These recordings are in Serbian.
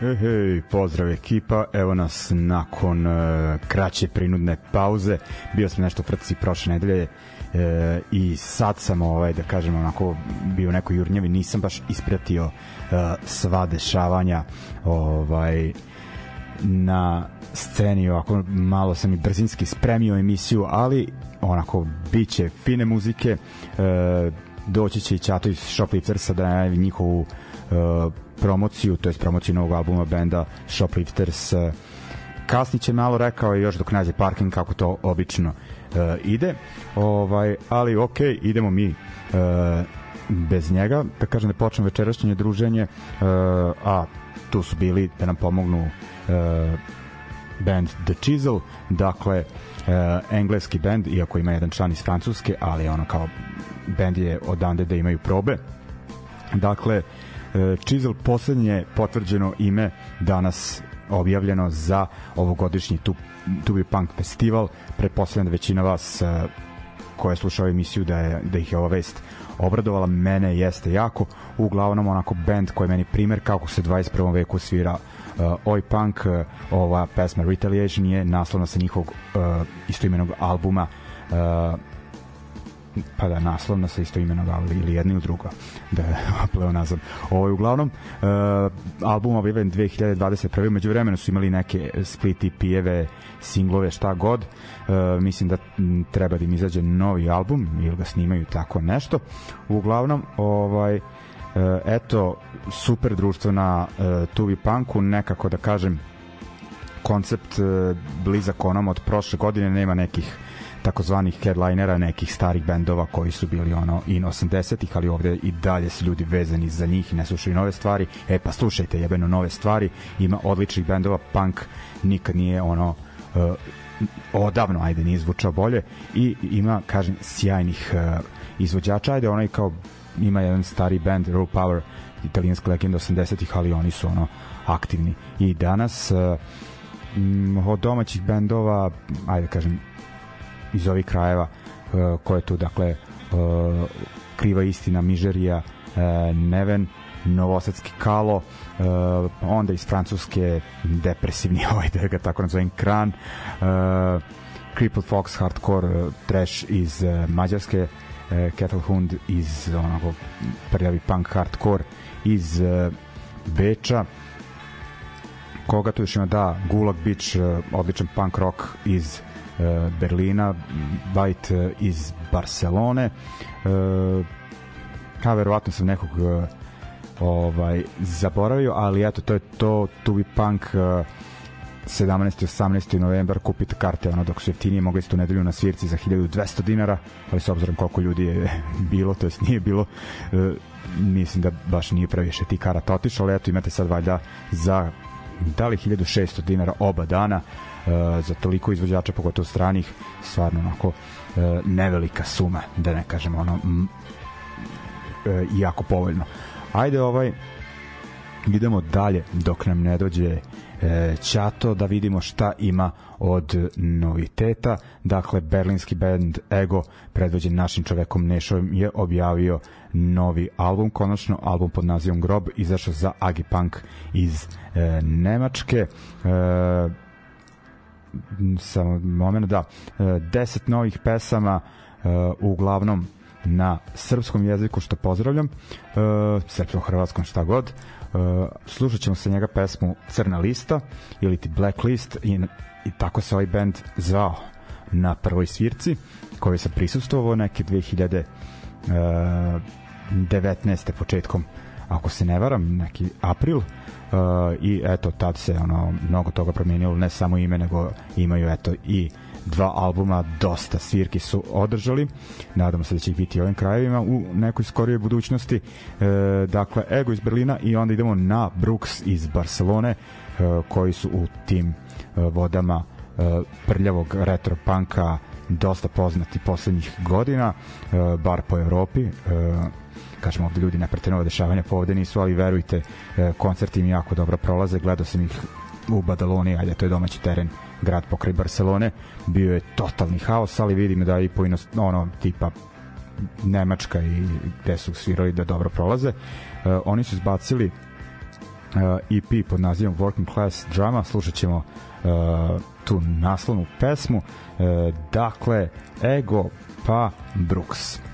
Hej, hej, pozdrav ekipa, evo nas nakon uh, kraće prinudne pauze, bio sam nešto u frci prošle nedelje uh, i sad sam, ovaj, da kažem, onako bio u nekoj jurnjavi, nisam baš ispratio uh, sva dešavanja ovaj, na sceni, ovako malo sam i brzinski spremio emisiju, ali onako biće fine muzike, uh, doći će i Čato iz Shopliftersa da je njihovu uh, promociju, to je promociju novog albuma benda Shoplifters. Kasni će malo rekao još dok nađe parking kako to obično uh, ide. Ovaj, ali ok, idemo mi uh, bez njega. Da kažem da počnem večerašnje druženje, uh, a tu su bili da nam pomognu uh, band The Chisel, dakle uh, engleski band, iako ima jedan član iz Francuske, ali ono kao band je odande da imaju probe. Dakle, uh, E, Chisel poslednje potvrđeno ime danas objavljeno za ovogodišnji Tubi Punk festival. Pretpostavljam da većina vas e, koja je slušao emisiju da, je, da ih je ova vest obradovala. Mene jeste jako. Uglavnom onako band koji je meni primer kako se 21. veku svira uh, Oi Punk. Uh, ova pesma Retaliation je naslovna sa njihovog uh, istoimenog albuma uh, pa da naslovna sa isto imenog ali ili jedno ili drugo da je pleonazam ovo je uglavnom uh, album objavljen 2021. među vremenu su imali neke split EP-eve singlove šta god. Uh, mislim da treba da im izađe novi album ili ga snimaju tako nešto. Uglavnom ovaj uh, eto super društvo na uh, Tuvi Punku. Nekako da kažem koncept uh, blizak onom od prošle godine nema nekih takozvanih headlinera nekih starih bendova koji su bili ono in 80-ih, ali ovde i dalje su ljudi vezani za njih i ne slušaju nove stvari. E pa slušajte jebeno nove stvari, ima odličnih bendova, punk nikad nije ono uh, odavno, ajde, nije zvučao bolje. I ima, kažem, sjajnih uh, izvođača, ajde, onaj kao ima jedan stari band, Raw Power, italijanska legenda 80-ih, ali oni su ono aktivni. I danas uh, od domaćih bendova, ajde kažem, iz ovih krajeva uh, koje tu, dakle, uh, kriva istina, Mižerija, uh, Neven, Novosadski Kalo, onda iz Francuske depresivni, ovaj da ga tako nazovem, Kran, Crippled Fox, Hardcore, Trash iz Mađarske, uh, Kettle Hund iz onako prljavi punk hardcore iz Beča, koga tu još ima? Da Gulag Beach odličan punk rock iz Berlina Bite uh, iz Barcelone uh, a verovatno sam nekog ovaj zaboravio, ali eto to je to be punk uh, 17. 18. novembar kupite karte ono dok su jeftinije mogli ste u nedelju na svirci za 1200 dinara ali s obzirom koliko ljudi je bilo to jest nije bilo mislim da baš nije previše ti karata otišao ali eto imate sad valjda za da li 1600 dinara oba dana za toliko izvođača pogotovo stranih stvarno onako uh, nevelika suma da ne kažem ono m, uh, jako povoljno ajde ovaj idemo dalje dok nam ne dođe e, Ćato da vidimo šta ima od noviteta. Dakle, berlinski band Ego, predvođen našim čovekom Nešovim, je objavio novi album, konačno album pod nazivom Grob, izašao za Agipunk iz e, Nemačke. E, samo moment, da, e, deset novih pesama, e, uglavnom na srpskom jeziku, što pozdravljam, e, srpskom, hrvatskom, šta god. Slušat ćemo sa njega pesmu Crna lista ili ti Blacklist i, i tako se ovaj band zvao na prvoj svirci koji sam prisustovao neke 2019. Uh, početkom ako se ne varam, neki april uh, i eto tad se ono mnogo toga promenilo, ne samo ime nego imaju eto i dva albuma, dosta svirki su održali. Nadamo se da će ih biti ovim krajevima u nekoj skorijoj budućnosti. E, dakle, Ego iz Berlina i onda idemo na Brooks iz Barcelone, e, koji su u tim e, vodama e, prljavog retro panka dosta poznati poslednjih godina, e, bar po Evropi. E, kažemo ovde ljudi ne prate nove dešavanja po ovde nisu, ali verujte, e, koncerti im jako dobro prolaze, gledao sam ih u Badaloni, ajde, to je domaći teren grad pokraj Barcelone, bio je totalni haos, ali vidimo da i po ono, tipa Nemačka i gde su svirali da dobro prolaze. Uh, oni su zbacili EP pod nazivom Working Class Drama, slušat ćemo tu naslovnu pesmu. Dakle, Ego pa Brooks.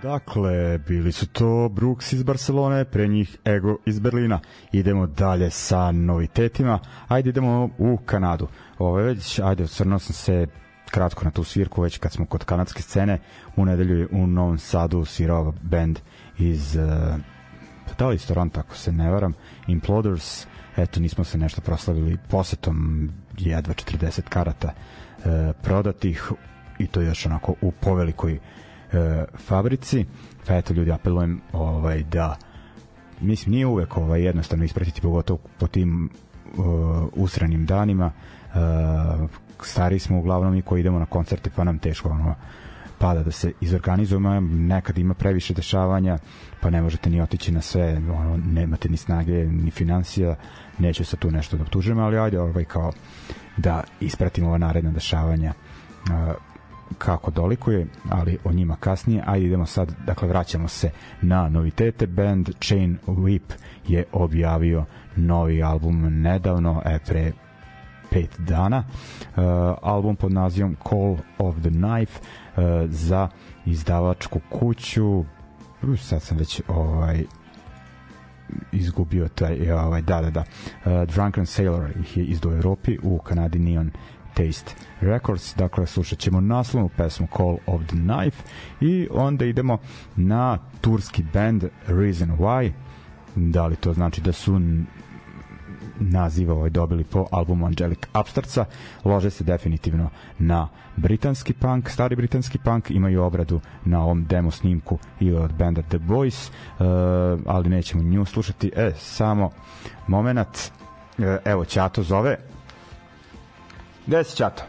Dakle, bili su to Brooks iz Barcelone, pre njih Ego iz Berlina. Idemo dalje sa novitetima. Ajde idemo u Kanadu. Ovo je već, ajde, osvrnuo sam se kratko na tu svirku, već kad smo kod kanadske scene, u nedelju u Novom Sadu svirao band iz uh, da li Toronto, ako se ne varam, Imploders, eto, nismo se nešto proslavili posetom jedva 40 karata uh, prodatih i to još onako u povelikoj e, fabrici. Pa eto ljudi, apelujem ovaj, da mislim nije uvek ovaj, jednostavno ispratiti pogotovo po tim uh, usranim danima. Uh, stari smo uglavnom i koji idemo na koncerte pa nam teško ono pada da se izorganizujemo. Nekad ima previše dešavanja pa ne možete ni otići na sve ono, nemate ni snage ni financija neću se tu nešto da optužujem ali ajde ovaj kao da ispratimo ova naredna dešavanja. Uh, kako dolikuje, ali o njima kasnije. Ajde idemo sad, dakle vraćamo se na novitete. Band Chain Whip je objavio novi album nedavno, e, pre pet dana. Uh, album pod nazivom Call of the Knife uh, za izdavačku kuću sad sam već ovaj izgubio taj ovaj da da da uh, Drunken Sailor ih je izdao u Evropi u Kanadi Neon Taste Records, dakle slušat ćemo naslovnu pesmu Call of the Knife i onda idemo na turski band Reason Why. Da li to znači da su naziva ovaj dobili po albumu Angelic Upstartsa? Lože se definitivno na britanski punk, stari britanski punk imaju obradu na ovom demo snimku i od benda The Boys uh, ali nećemo nju slušati. E, samo moment. Uh, evo Ćato zove Gde si Ćato?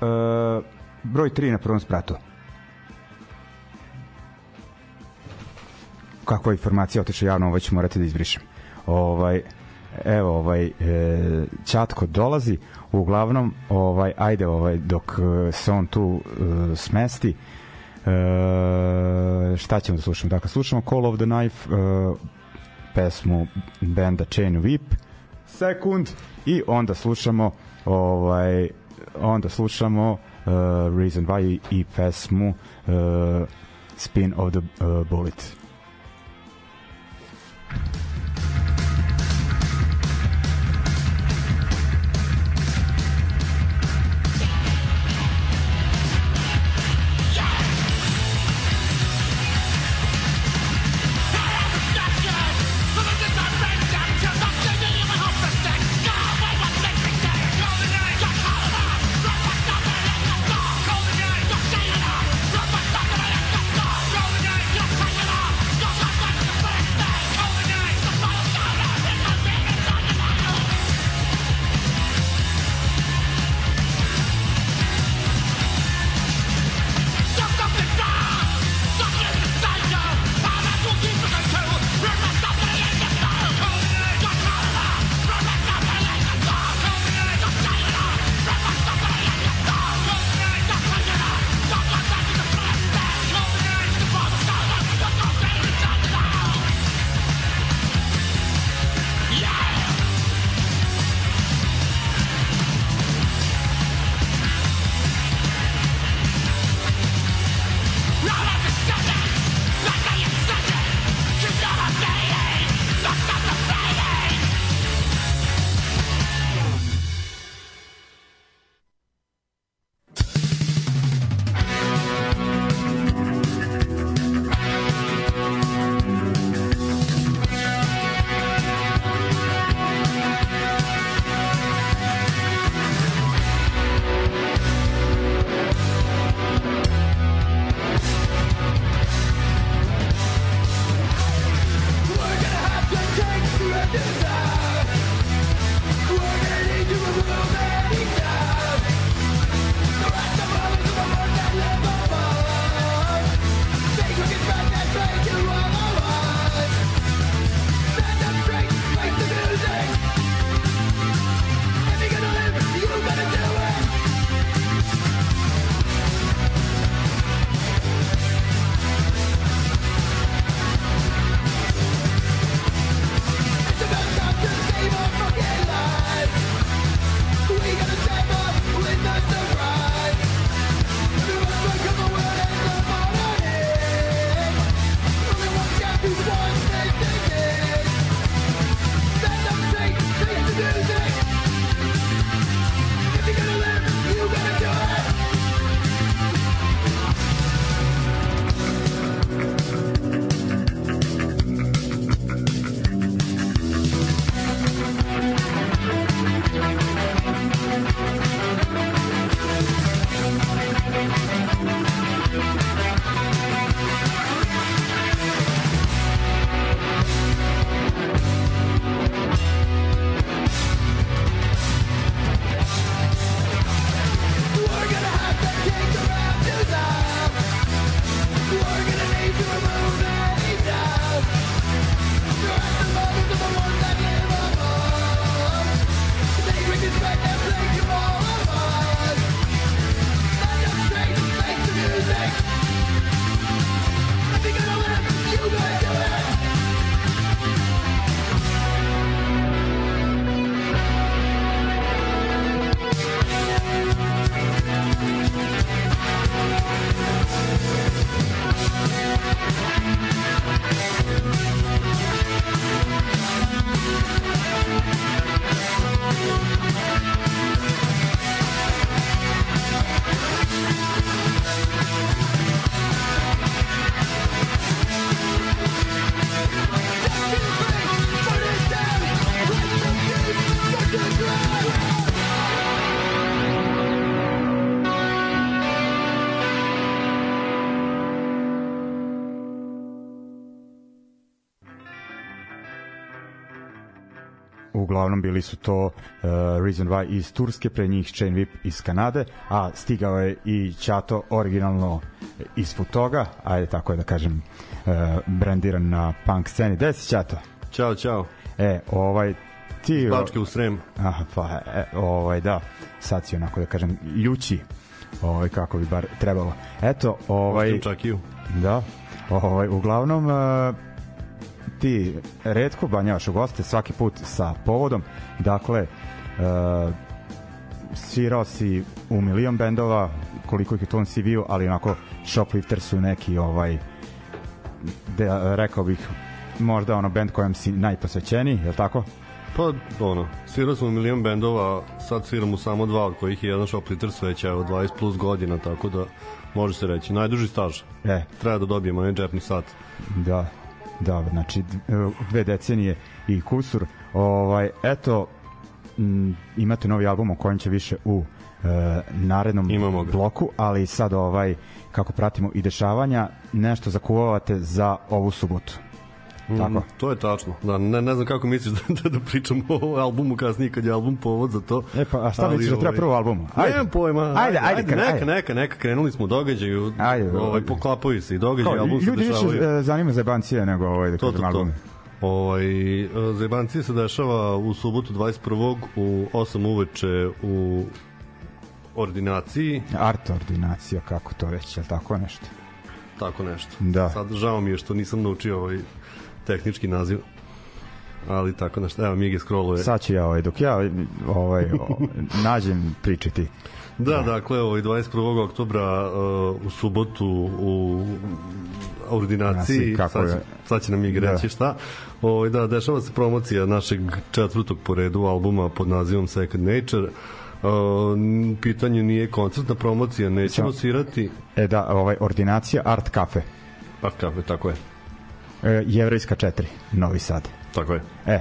Uh, broj 3 na prvom spratu. Kakva informacija otiče javno, ovo ću morati da izbrišem. Ovaj, evo, ovaj, e, Ćatko dolazi, uglavnom, ovaj, ajde, ovaj, dok e, se on tu e, smesti, e, šta ćemo da slušamo? Dakle, slušamo Call of the Knife, e, pesmu benda Chain Whip, sekund i onda slušamo ovaj onda slušamo uh, Reason Why i pesmu uh, Spin of the uh, Bullet. Uglavnom bili su to uh, Reason Why iz Turske, pre njih Chain Whip iz Kanade, a stigao je i Chato originalno iz Futoga, ajde tako da kažem, uh, brandiran na punk sceni. Gde si Chato? Ćao, čao. E, ovaj, ti... Bačke u Srem. Aha, pa, e, ovaj, da, sad si onako da kažem, ljući, ovaj, kako bi bar trebalo. Eto, ovaj... Čakiju. Da, ovaj, uglavnom, uh, ti redko banjavaš u goste svaki put sa povodom, dakle, uh, svirao si u milion bendova, koliko ih je to CV-u, ali onako Shoplifter su neki ovaj de, rekao bih možda ono bend kojem si najposvećeniji, je li tako? Pa, ono, svirao sam u milion bendova, sad sviram u samo dva, od kojih je jedan Shoplifter već evo 20 plus godina, tako da može se reći, najduži staž. E. Treba da dobijemo onaj džepni sat. Da, da, znači dve decenije i kusur. Ovaj, eto, m, imate novi album o kojem će više u e, narednom bloku, ali sad ovaj kako pratimo i dešavanja, nešto zakuvavate za ovu subotu. Mm, Tako. To je tačno. Da, ne, ne znam kako misliš da, da, da pričam o albumu kasnije kad je album povod za to. E pa, a šta misliš da treba ovaj, prvo albumu? Ajde. Nemam pojma. Ajde, ajde, ajde, ajde, neka, neka, neka, krenuli smo u događaju. Ajde, ovaj, poklapaju se i događaj, album se dešavaju. Ljudi više zanima zebancije nego ovaj, da to, to, to. Ovaj, e, zebancije se dešava u subotu 21. u 8 uveče u ordinaciji. Art ordinacija, kako to reći, je tako nešto? Tako nešto. Da. Sad žao mi je što nisam naučio ovaj tehnički naziv ali tako nešto. Evo Migi scrolluje. Sad ću ja ovaj, dok ja ovaj, nađem pričati. Da, da, dakle, ovaj 21. oktobra uh, u subotu u ordinaciji, kako sad, će, sad će nam Migi da. reći šta. Ovaj, da, dešava se promocija našeg četvrtog po redu albuma pod nazivom Second Nature. Uh, pitanje nije koncertna promocija, nećemo svirati. E da, ovaj ordinacija Art Cafe. Art Cafe, tako je e, Jevrejska 4, Novi Sad. Tako je. E,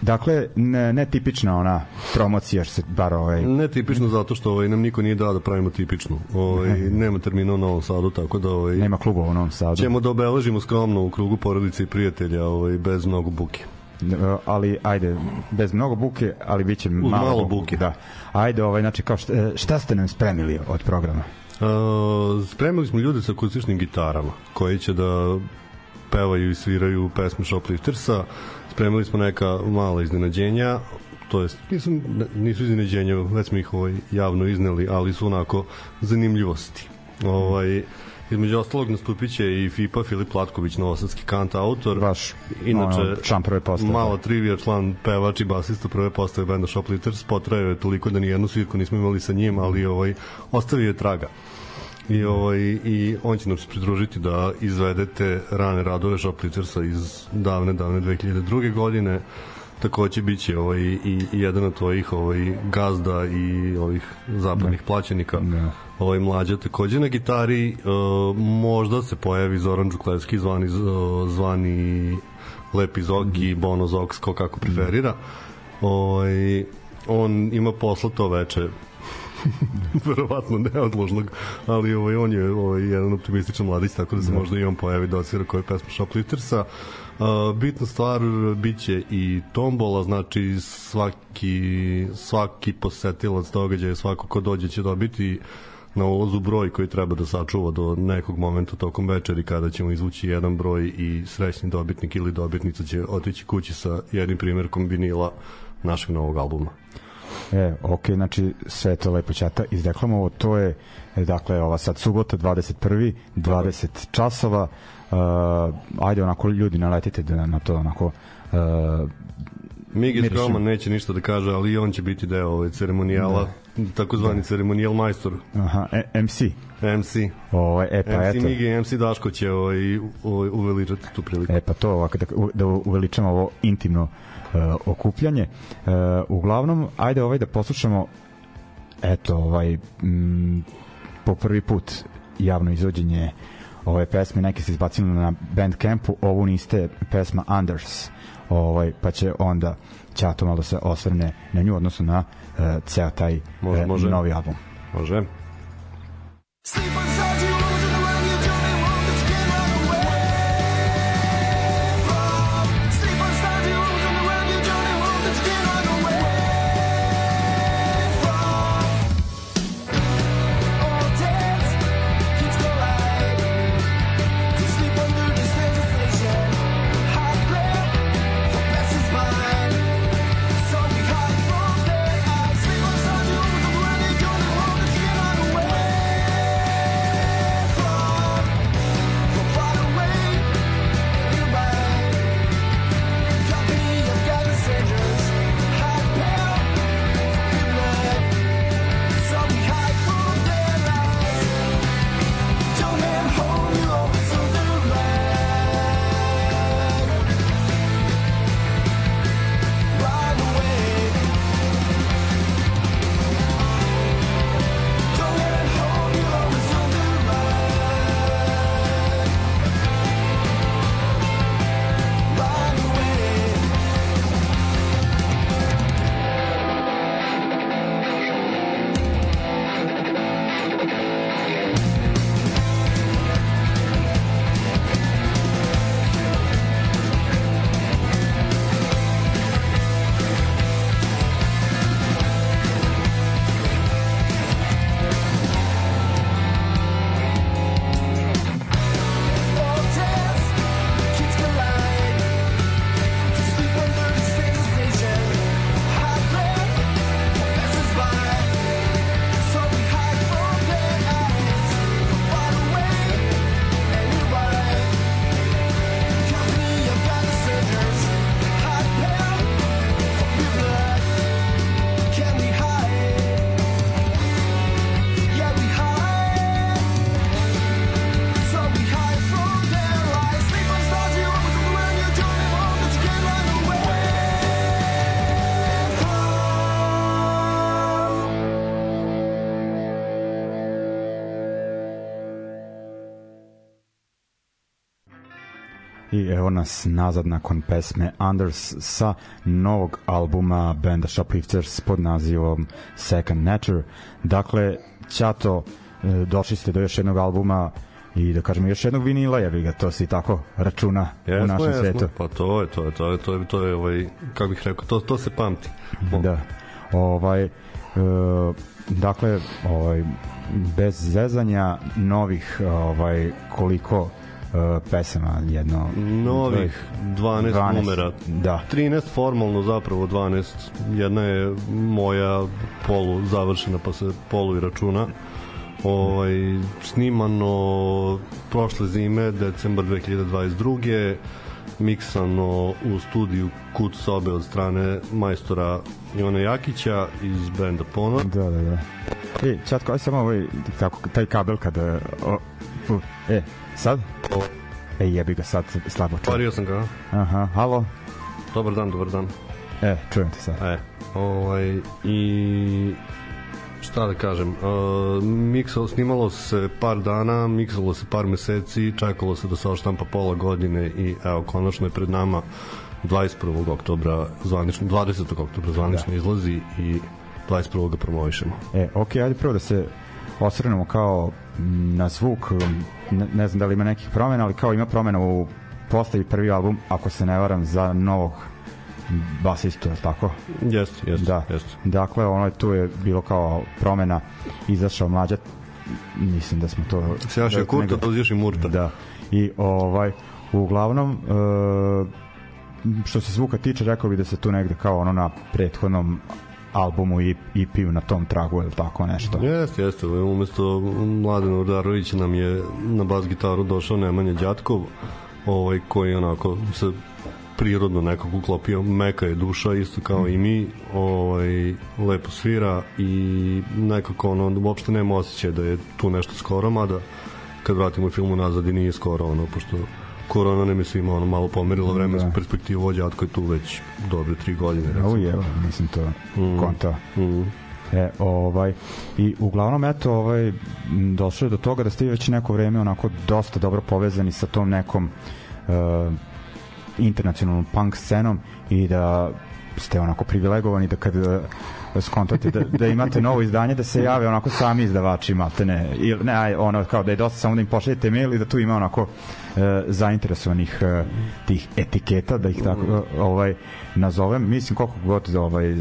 Dakle, ne, ne tipična ona promocija što se bar ovaj... Ne tipično zato što ovaj, nam niko nije dao da pravimo tipičnu. Ovaj, nema termina u Novom Sadu, tako da... Ovaj, nema kluba u Novom Sadu. Ćemo da obeležimo skromno u krugu porodice i prijatelja ovaj, bez mnogo buke. E, ali ajde bez mnogo buke, ali biće malo, malo buke. Da. Ajde, ovaj znači kao šta, šta ste nam spremili od programa? Uh, spremili smo ljude sa akustičnim gitarama koji će da pevaju i sviraju pesme Shopliftersa. Spremili smo neka mala iznenađenja, to jest nisu, nisu iznenađenja, već smo ih ovaj, javno izneli, ali su onako zanimljivosti. Ovaj, između ostalog nastupit će i FIPA Filip Latković, novosadski kant autor. Vaš, Inače, ono, član prve postave. Malo trivija, član pevač i basista prve postave benda Shoplifters. Potrajao je toliko da ni jednu svirku nismo imali sa njim, ali ovaj, ostavio je traga i, ovaj, i on će nam se pridružiti da izvedete rane radove Shopliftersa iz davne, davne 2002. godine takođe biće ovaj, i, i jedan od tvojih ovaj, gazda i ovih zapadnih ne. plaćenika ne. ovaj mlađa takođe na gitari uh, možda se pojavi Zoran Đuklevski zvani, zvani Lepi Zoki, mm. Bono Zoks, ko kako preferira ovaj, on ima posla to veče verovatno neodložnog, ali ovaj, on je ovaj, jedan optimističan mladić, tako da se da. možda i on pojavi da odsvira koje pesme Shopliftersa. Uh, bitna stvar biće i tombola, znači svaki, svaki posetilac događaja, svako ko dođe će dobiti na ulazu broj koji treba da sačuva do nekog momenta tokom večeri kada ćemo izvući jedan broj i srećni dobitnik ili dobitnica će otići kući sa jednim primjerkom vinila našeg novog albuma. E, ok, znači sve to lepo ćata izreklamovo, to je dakle ova sad subota 21. 20 časova uh, ajde onako ljudi naletite da na to onako uh, Migi Skroman neće ništa da kaže, ali on će biti deo ove ceremonijala, da. Takozvani da. ceremonijal majstor. Aha, e, MC. MC. Ovo, e, pa MC eto. Migi MC Daško će ovaj, ovaj, uveličati tu priliku. E, pa to ovako, da, da uveličamo ovo intimno uh, okupljanje. Uh, uglavnom, ajde ovaj da poslušamo eto, ovaj m, po prvi put javno izvođenje ove pesme, neke se izbacili na Bandcampu, ovu niste pesma Anders, ovaj, pa će onda Ćato malo se osvrne na nju, odnosno na ceo taj može, uh, može. novi album. Može. Sleep I evo nas nazad nakon pesme Anders sa novog albuma benda Shoplifters pod nazivom Second Nature. Dakle, Ćato, e, došli ste do još jednog albuma i da kažemo još jednog vinila, jebi ga, to se tako računa jesmo, u našem jesmo. svetu. Pa to je, to je, to je, to je, to je ovaj, kako bih rekao, to, to se pamti. Da. Ovaj, e, dakle, ovaj, bez zezanja novih ovaj koliko e, pesama jedno Novih 12, 12, numera. da. 13 formalno zapravo 12. Jedna je moja polu završena pa se polu i računa. Ovaj snimano prošle zime decembar 2022 miksano u studiju Kut sobe od strane majstora Ivana Jakića iz benda Ponor. Da, da, da. E, čatko, aj samo ovaj, tako, taj kabel kada... O, fu, e, sad? E, jebi ga sad, slabo čujem. Pario sam ga. Aha, halo? Dobar dan, dobar dan. E, čujem te sad. E, ovaj, i šta da kažem, uh, miksalo, snimalo se par dana, miksalo se par meseci, čekalo se da se oštampa pola godine i evo, konačno je pred nama 21. oktobra zvanično, 20. oktobra zvanično da. izlazi i 21. ga promovišemo. E, ok, ajde prvo da se osvrnemo kao na zvuk, ne, ne znam da li ima nekih promena, ali kao ima promena u postavi prvi album, ako se ne varam, za novog basistu, je tako? Jeste, jeste. Da. Jest. Dakle, ono je tu je bilo kao promena, izašao mlađa, mislim da smo to... Se jaše da, Kurta, nego- dođeš i Murta. Da. I ovaj, uglavnom, e, što se zvuka tiče, rekao bih da se tu negde kao ono na prethodnom albumu i EP-u na tom tragu ili tako nešto. Jeste, jeste. Umesto Mladena Urdarovića nam je na bas gitaru došao Nemanja Đatkov, ovaj, koji onako se prirodno nekako uklopio, meka je duša isto kao i mi, ovaj, lepo svira i nekako ono, uopšte nema osjećaj da je tu nešto skoro, mada kad vratimo film nazad i nije skoro ono, pošto korona nam je svima ono malo pomerila vremensku Da. perspektivu, ovo đatko je tu već dobre tri godine. Ovo recimo. je, evo, mislim to Mm. konta. Mm. E, ovaj, i uglavnom, eto, ovaj, došlo je do toga da ste već neko vreme onako dosta dobro povezani sa tom nekom uh, internacionalnom punk scenom i da ste onako privilegovani da kad uh, skontate da, da imate novo izdanje da se jave onako sami izdavači maltene ili ne ono kao da je dosta samo da im pošaljete mail i da tu ima onako uh, zainteresovanih uh, tih etiketa da ih tako uh, ovaj nazovem mislim koliko god ovaj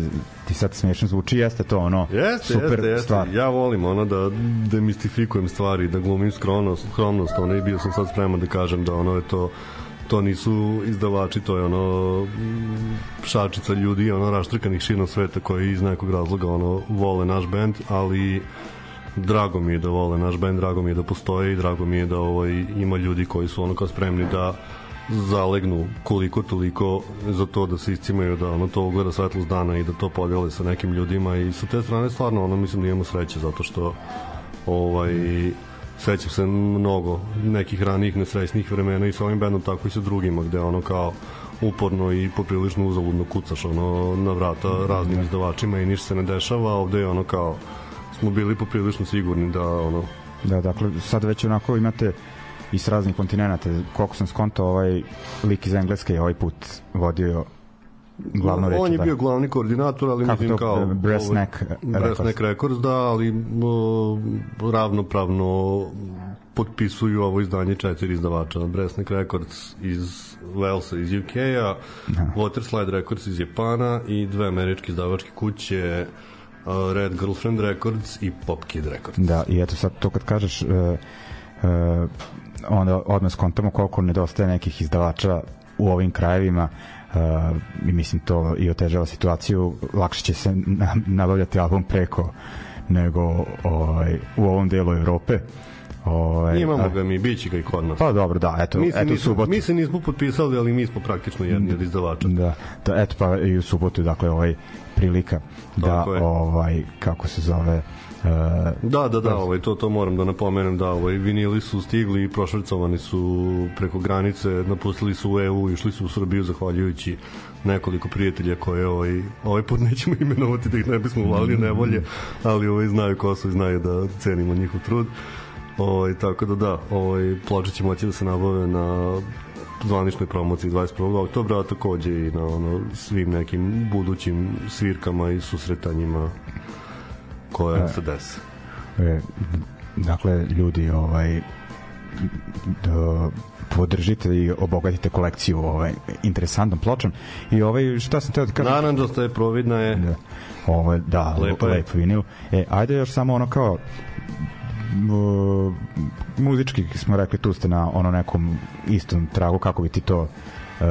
ti sad smešno zvuči jeste to ono Jeste, super jeste, jeste. stvar Ja volim ono da demistifikujem stvari, da glumim skromnost, skromnost, ono i bio sam sad spreman da kažem da ono je to to nisu izdavači, to je ono mm, šačica ljudi, ono raštrkanih širom sveta koji iz nekog razloga ono vole naš bend, ali drago mi je da vole naš bend, drago mi je da postoje i drago mi je da ovaj, ima ljudi koji su ono kao spremni da zalegnu koliko toliko za to da se iscimaju da ono to ugleda svetlost dana i da to podele sa nekim ljudima i sa te strane stvarno ono mislim da imamo sreće zato što ovaj sećam se mnogo nekih ranijih nesrećnih vremena i sa ovim bendom tako i sa drugima gde ono kao uporno i poprilično uzaludno kucaš ono na vrata raznim izdavačima i ništa se ne dešava, a ovde je ono kao smo bili poprilično sigurni da ono Da, dakle, sad već onako imate i s raznih kontinenta. Koliko sam skontao, ovaj lik iz Engleske je ovaj put vodio glavnu reč. On je da. bio glavni koordinator, ali Kako mislim to, kao... e, Brass ovaj, Records. Neck Records, da, ali o, ravnopravno potpisuju ovo izdanje četiri izdavača. Brass Neck Records iz Walesa iz UK-a, Waterslide Records iz Japana i dve američke izdavačke kuće uh, Red Girlfriend Records i Pop Kid Records. Da, i eto sad to kad kažeš uh, uh, onda odmah skontamo koliko nedostaje nekih izdavača u ovim krajevima uh, i mislim to i otežava situaciju lakše će se na, nabavljati album preko nego ovaj, u ovom delu Evrope ovaj, Imamo a- ga mi, bit će ga i kod nas. pa dobro da eto, Mi eto nismo, subotu mi se nismo potpisali, ali mi smo praktično jedni od izdavača. Da, da, eto pa i u subotu dakle ovaj prilika da ovaj kako se zove uh, Da, da, da, ovaj, to, to moram da napomenem, da, ovaj, vinili su stigli i prošvrcovani su preko granice, napustili su u EU, išli su u Srbiju zahvaljujući nekoliko prijatelja koje ovaj, ovaj put nećemo imenovati da ih ne bismo uvalili nevolje, ali ovaj, znaju ko su i znaju da cenimo njihov trud. Ovaj, tako da da, ovaj, ploče će moći da se nabave na zvaničnoj promociji 21. oktobra, a takođe i na ono, svim nekim budućim svirkama i susretanjima koje? E, se dese. E, dakle, ljudi, ovaj, da podržite i obogatite kolekciju ovaj interesantnom pločom. I ovaj šta sam teo da kažem? Naranđasta je providna je. Da, ovaj da lepo, lepo vinil. E ajde još samo ono kao uh, muzički smo rekli tu ste na ono nekom istom tragu kako bi ti to uh,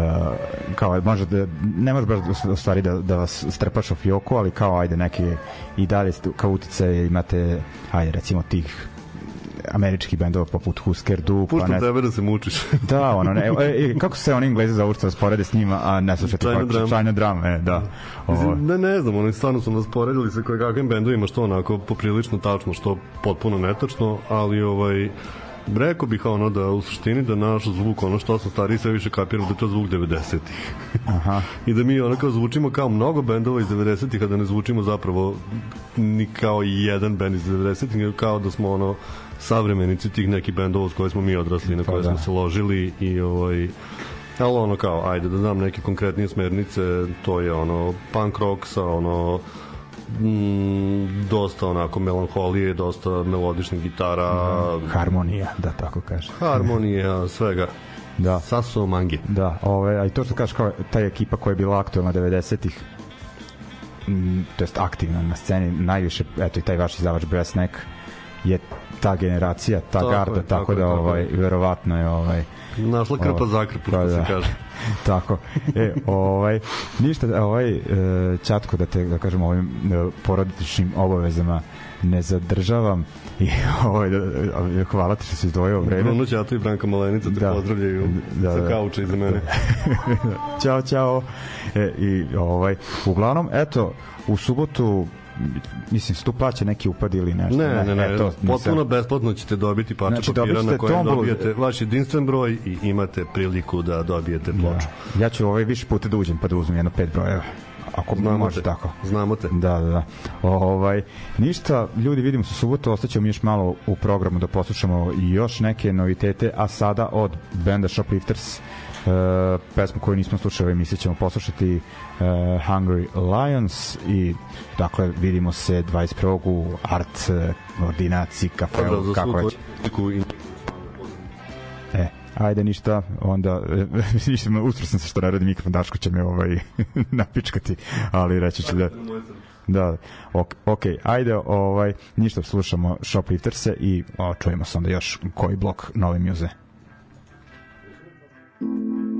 kao može da ne može baš u stvari da, da vas strpaš u fioku ali kao ajde neke i dalje kao utice imate ajde recimo tih američkih bendova poput Husker Du. Puštam pa ne... tebe da se mučiš. da, ono, ne, e, e, kako se oni englezi za što sporede s njima, a ne slušate China Drum. China Drum, e, da. Ovo. Ne, ne znam, oni stvarno su nas poredili sa koje kakvim bendovima, što onako poprilično tačno, što potpuno netačno, ali ovaj, Rekao bih ono da u suštini da naš zvuk, ono što sam stariji sve više kapiram da je to zvuk 90-ih. Aha. I da mi ono kao zvučimo kao mnogo bendova iz 90-ih, a da ne zvučimo zapravo ni kao jedan bend iz 90-ih, nego kao da smo ono savremenici tih nekih bendova s koje smo mi odrasli, na pa koje da. smo se ložili i ovaj ali ono kao, ajde da znam neke konkretnije smernice, to je ono punk rock sa ono mm, dosta onako melanholije, dosta melodičnih gitara. Mm, harmonija, da tako kaže. Harmonija, svega. Da. Saso Mangi. Da, ove, a i to što kažeš kao ta ekipa koja je bila aktualna 90-ih, mm, to jest aktivna na sceni, najviše, eto i taj vaš izdavač Breastneck je ta generacija, ta tako garda, je, tako, tako da tako ovaj verovatno je ovaj našla krpa ovaj, zakrpu, što pa da, se kaže. tako. E, ovaj ništa, ovaj e, čatko da te da kažem ovim e, porodičnim obavezama ne zadržavam i ovaj da, hvala ti što si izdvojio vreme. Bruno Ćato i Branka Malenica te da, pozdravljaju da, sa da. kauča iza mene. ćao, ćao. E, I ovaj uglavnom eto u subotu mislim se tu plaća neki upad ili nešto. Ne, ne, ne, ne to, potpuno nisam... besplatno ćete dobiti parče znači, papira na kojem tombol... dobijete vaš jedinstven broj i imate priliku da dobijete da. ploču. Da. Ja ću ovaj više puta da uđem pa da uzmem jedno pet brojeva ako znamo može te. tako. Znamo te. Da, da, da. Ovaj, ništa, ljudi, vidimo se u subotu, ostaćemo još malo u programu da poslušamo još neke novitete, a sada od benda Shoplifters uh, pesmu koju nismo slušali mi se ćemo poslušati uh, Hungry Lions i dakle vidimo se 21. u Art uh, ordinaciji kafeu da, kako već e ajde ništa, onda ništa, ustro sam se što ne radi mikrofon, Daško će me ovaj, napičkati, ali reći ću da da, ok, ok, ajde, ovaj, ništa, slušamo Shoplifterse i o, čujemo se onda još koji blok nove muze. Thank you.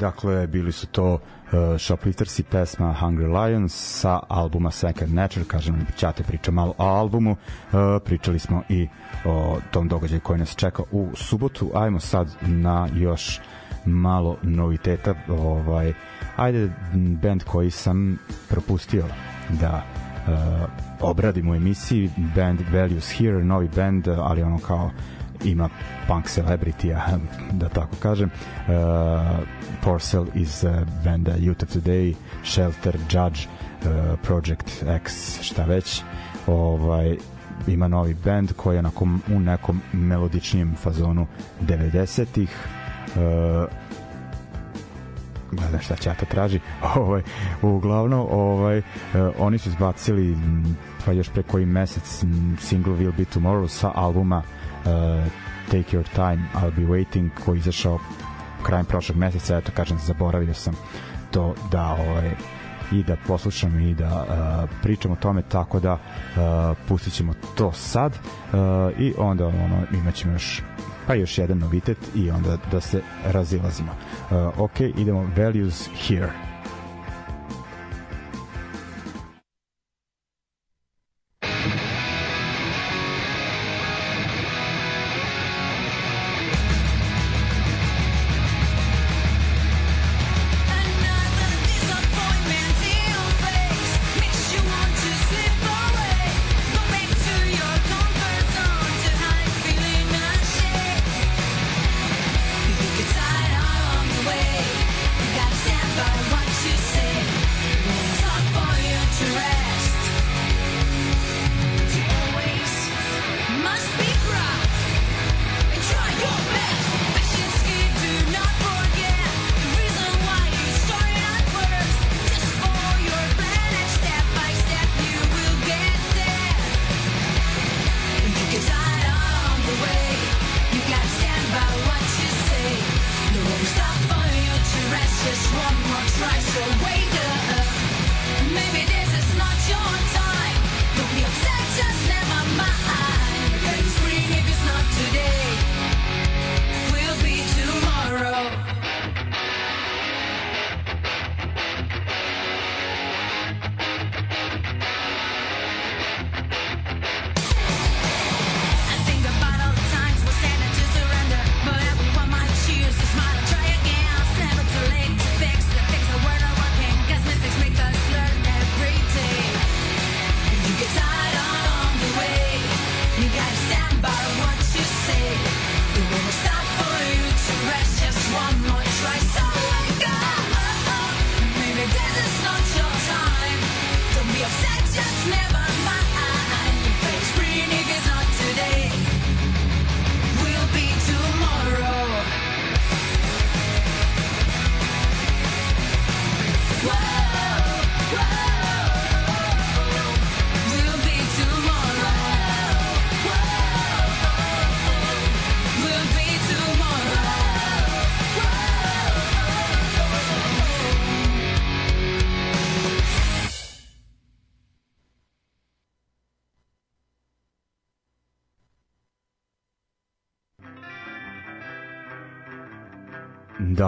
Dakle, bili su to uh, Shoplifters i pesma Hungry Lions sa albuma Second Nature, kažem, ćate priča malo o albumu, uh, pričali smo i o tom događaju koji nas čeka u subotu, ajmo sad na još malo noviteta, ovaj, ajde band koji sam propustio da uh, obradim u emisiji, band Values Here, novi band, ali ono kao ima punk celebrity da tako kažem. Uh, Porcel iz uh, benda Youth of Today Shelter, Judge uh, Project X, šta već. Ovaj ima novi band koji je onako u nekom melodičnijem fazonu 90-ih uh, gledam šta Ćata traži. Ovaj, uglavnom ovaj, uh, oni su izbacili pa još pre koji mesec single Will Be Tomorrow sa albuma Take Your Time, I'll Be Waiting koji je izašao krajem prošlog meseca, eto kažem, zaboravio sam to da ovaj, i da poslušam i da uh, pričam o tome tako da uh, pustit ćemo to sad uh, i onda ono, imat ćemo još pa još jedan novitet i onda da se razilazimo. Uh, ok, idemo Values Here.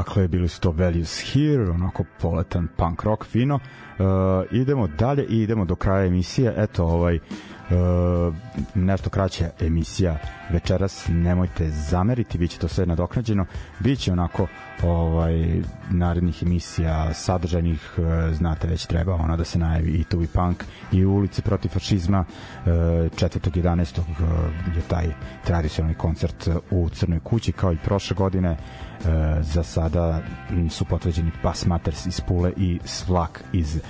Dakle, bili su to Values Here, onako poletan punk rock fino. Uh, idemo dalje i idemo do kraja emisije. Eto, ovaj, uh, nešto kraća emisija večeras, nemojte zameriti, bit će to sve nadoknađeno. Biće onako ovaj, narednih emisija sadržajnih, uh, znate već treba ono da se najavi i Tubi Punk i ulice protiv fašizma. Uh, 4.11. Uh, je taj tradicionalni koncert u Crnoj kući, kao i prošle godine E, za sada su potvrđeni Bas Maters iz Pule i Svlak iz e,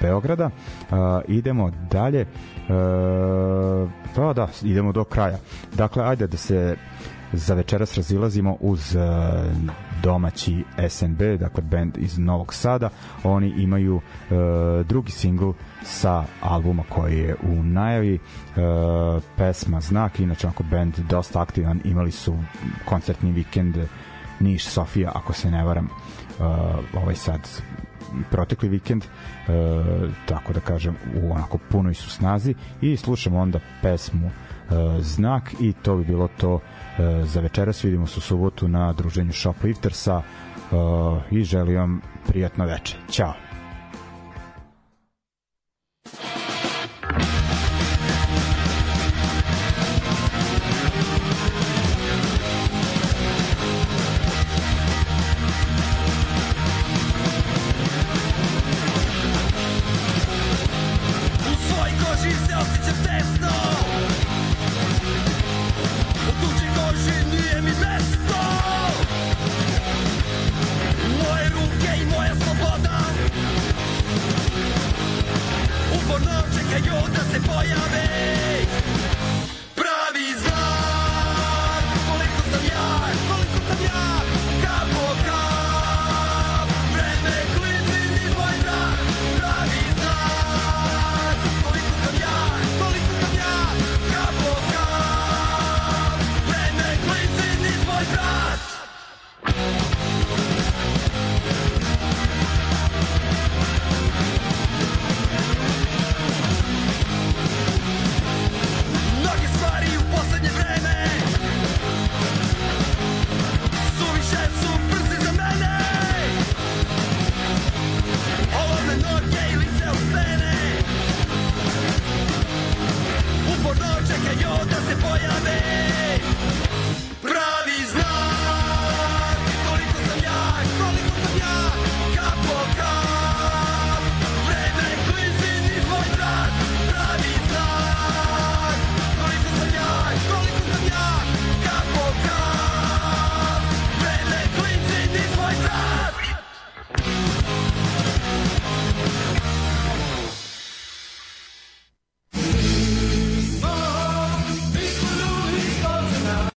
Beograda. E, idemo dalje. E, pa da, idemo do kraja. Dakle, ajde da se za večeras razilazimo uz uh, domaći SNB, dakle band iz Novog Sada. Oni imaju uh, drugi singl sa albuma koji je u najavi. Uh, pesma Znak, inače ako band dosta aktivan, imali su koncertni vikend Niš, Sofija, ako se ne varam, uh, ovaj sad protekli vikend, uh, tako da kažem, u onako punoj su snazi i slušamo onda pesmu znak i to bi bilo to za večeras vidimo se u subotu na druženju Shopliftersa i želim vam prijatno veče. Ćao.